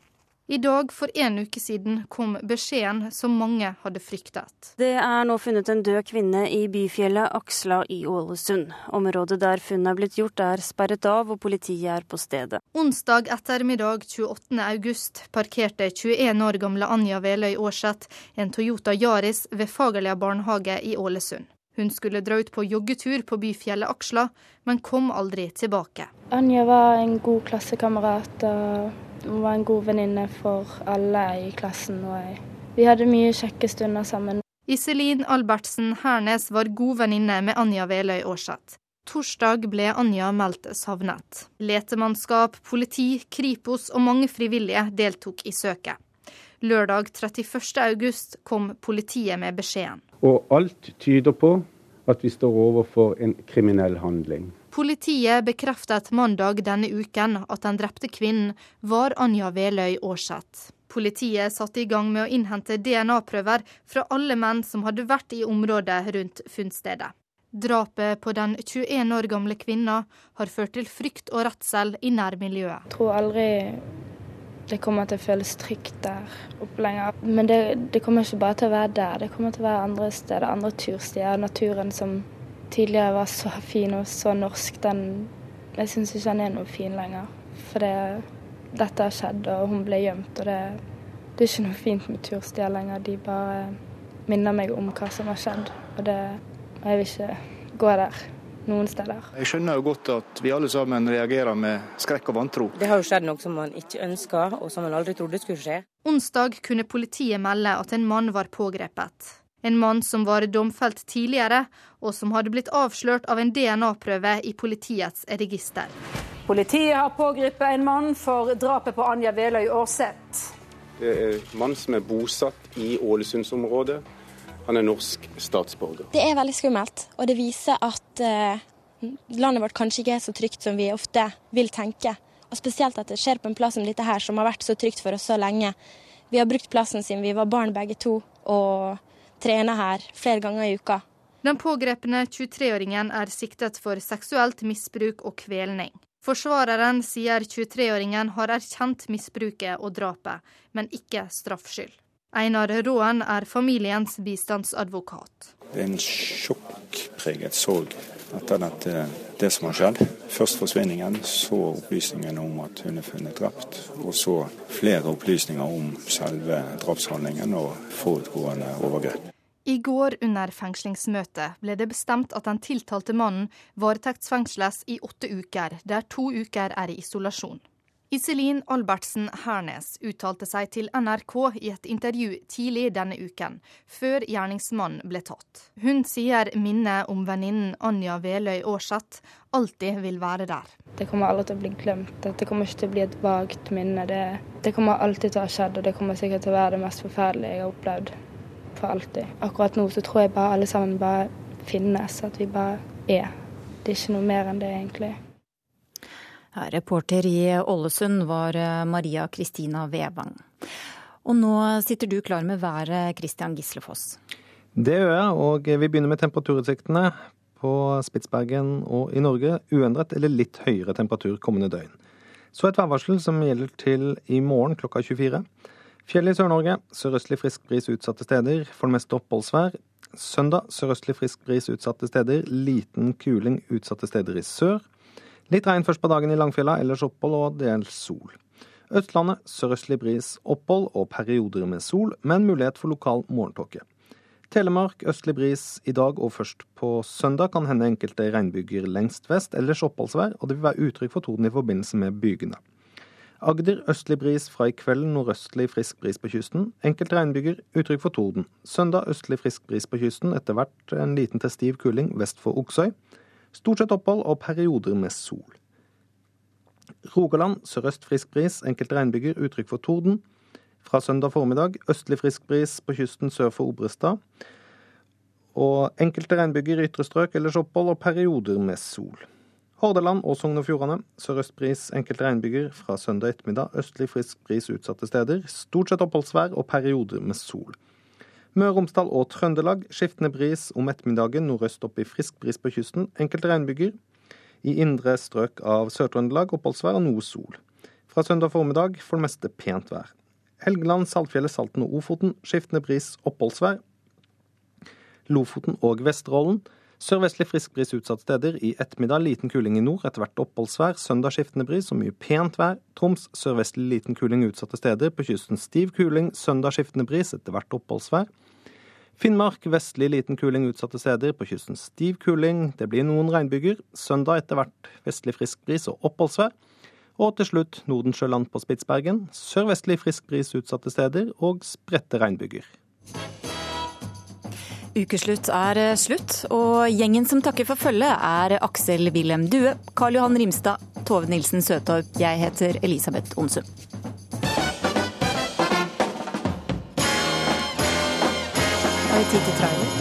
I dag for en uke siden kom beskjeden som mange hadde fryktet. Det er nå funnet en død kvinne i byfjellet Aksla i Ålesund. Området der funnet er blitt gjort er sperret av, og politiet er på stedet. Onsdag ettermiddag 28. august parkerte 21 år gamle Anja Veløy Aarseth en Toyota Yaris ved Fagerlia barnehage i Ålesund. Hun skulle dra ut på joggetur på byfjellet Aksla, men kom aldri tilbake. Anja var en god klassekamerat og hun var en god venninne for alle i klassen. Og jeg. vi hadde mye kjekke stunder sammen. Iselin Albertsen Hernes var god venninne med Anja Veløy Aarseth. Torsdag ble Anja meldt savnet. Letemannskap, politi, Kripos og mange frivillige deltok i søket. Lørdag 31. august kom politiet med beskjeden. Og alt tyder på at vi står overfor en kriminell handling. Politiet bekreftet mandag denne uken at den drepte kvinnen var Anja Veløy Aarseth. Politiet satte i gang med å innhente DNA-prøver fra alle menn som hadde vært i området rundt funnstedet. Drapet på den 21 år gamle kvinna har ført til frykt og redsel i nærmiljøet. Jeg tror aldri det kommer til å føles trygt der oppe lenger. Men det, det, kommer ikke bare til å være der, det kommer til å være andre steder, andre turstier. Naturen som tidligere var så fin og så norsk, den Jeg syns ikke han er noe fin lenger. For det, dette har skjedd, og hun ble gjemt. Og det, det er ikke noe fint med turstier lenger. De bare minner meg om hva som har skjedd. Og det, jeg vil ikke gå der noen steder. Jeg skjønner jo godt at vi alle sammen reagerer med skrekk og vantro. Det har jo skjedd noe som man ikke ønska, og som man aldri trodde skulle skje. Onsdag kunne politiet melde at en mann var pågrepet. En mann som var domfelt tidligere, og som hadde blitt avslørt av en DNA-prøve i politiets register. Politiet har pågrepet en mann for drapet på Anja Veløy Aarseth. Det er en mann som er bosatt i Ålesundsområdet. Han er norsk statsborger. Det er veldig skummelt, og det viser at uh, landet vårt kanskje ikke er så trygt som vi ofte vil tenke. Og Spesielt at det skjer på en plass som dette her, som har vært så trygt for oss så lenge. Vi har brukt plassen siden vi var barn begge to, og trener her flere ganger i uka. Den pågrepne 23-åringen er siktet for seksuelt misbruk og kvelning. Forsvareren sier 23-åringen har erkjent misbruket og drapet, men ikke straffskyld. Einar Råen er familiens bistandsadvokat. Det er en sjokkpreget sorg etter dette, det som har skjedd. Først forsvinningen, så opplysningen om at hun er funnet drept. Og så flere opplysninger om selve drapshandlingen og forutgående overgrep. I går under fengslingsmøtet ble det bestemt at den tiltalte mannen varetektsfengsles i åtte uker, der to uker er i isolasjon. Iselin Albertsen Hernes uttalte seg til NRK i et intervju tidlig denne uken, før gjerningsmannen ble tatt. Hun sier minnet om venninnen Anja Veløy Aarseth alltid vil være der. Det kommer aldri til å bli glemt. Det kommer ikke til å bli et vagt minne. Det, det kommer alltid til å ha skjedd, og det kommer sikkert til å være det mest forferdelige jeg har opplevd for alltid. Akkurat nå så tror jeg bare alle sammen bare finnes, at vi bare er. Det er ikke noe mer enn det, egentlig. Reporter i Ålesund var eh, Maria Kristina Vevang. Og nå sitter du klar med været, Christian Gislefoss. Det gjør jeg, og vi begynner med temperaturutsiktene. På Spitsbergen og i Norge uendret eller litt høyere temperatur kommende døgn. Så et værvarsel som gjelder til i morgen klokka 24. Fjell i Sør-Norge. Sørøstlig frisk bris utsatte steder. For det meste oppholdsvær. Søndag sørøstlig frisk bris utsatte steder. Liten kuling utsatte steder i sør. Litt regn først på dagen i Langfjella, ellers opphold og dels sol. Østlandet sørøstlig bris, opphold og perioder med sol, men mulighet for lokal morgentåke. Telemark østlig bris i dag og først på søndag kan hende enkelte regnbyger lengst vest, ellers oppholdsvær, og det vil være uttrykk for torden i forbindelse med bygene. Agder østlig bris fra i kveld nordøstlig frisk bris på kysten. Enkelte regnbyger, uttrykk for torden. Søndag østlig frisk bris på kysten, etter hvert en liten til stiv kuling vest for Oksøy. Stort sett opphold og perioder med sol. Rogaland sørøst frisk bris, enkelte regnbyger, uttrykk for torden. Fra søndag formiddag østlig frisk bris på kysten sør for Obrestad. Og enkelte regnbyger i ytre strøk, ellers opphold og perioder med sol. Hordaland og Sogn og Fjordane sørøst bris, enkelte regnbyger. Fra søndag ettermiddag østlig frisk bris utsatte steder. Stort sett oppholdsvær og perioder med sol. Møre og Romsdal og Trøndelag skiftende bris om ettermiddagen, nordøst opp i frisk bris på kysten. Enkelte regnbyger. I indre strøk av Sør-Trøndelag oppholdsvær og noe sol. Fra søndag formiddag for det meste pent vær. Helgeland, Saltfjellet, Salten og Ofoten skiftende bris, oppholdsvær. Lofoten og Vesterålen Sørvestlig frisk bris utsatte steder. I ettermiddag liten kuling i nord, etter hvert oppholdsvær. Søndag skiftende bris og mye pent vær. Troms sørvestlig liten kuling utsatte steder. På kysten stiv kuling. Søndag skiftende bris, etter hvert oppholdsvær. Finnmark vestlig liten kuling utsatte steder. På kysten stiv kuling. Det blir noen regnbyger. Søndag etter hvert vestlig frisk bris og oppholdsvær. Og til slutt Nordensjøland på Spitsbergen. Sørvestlig frisk bris utsatte steder og spredte regnbyger. Ukeslutt er eh, slutt, og gjengen som takker for følget er Aksel Wilhelm Due, Karl Johan Rimstad, Tove Nilsen Søtorp. Jeg heter Elisabeth Onsum. Har vi tid til trailer?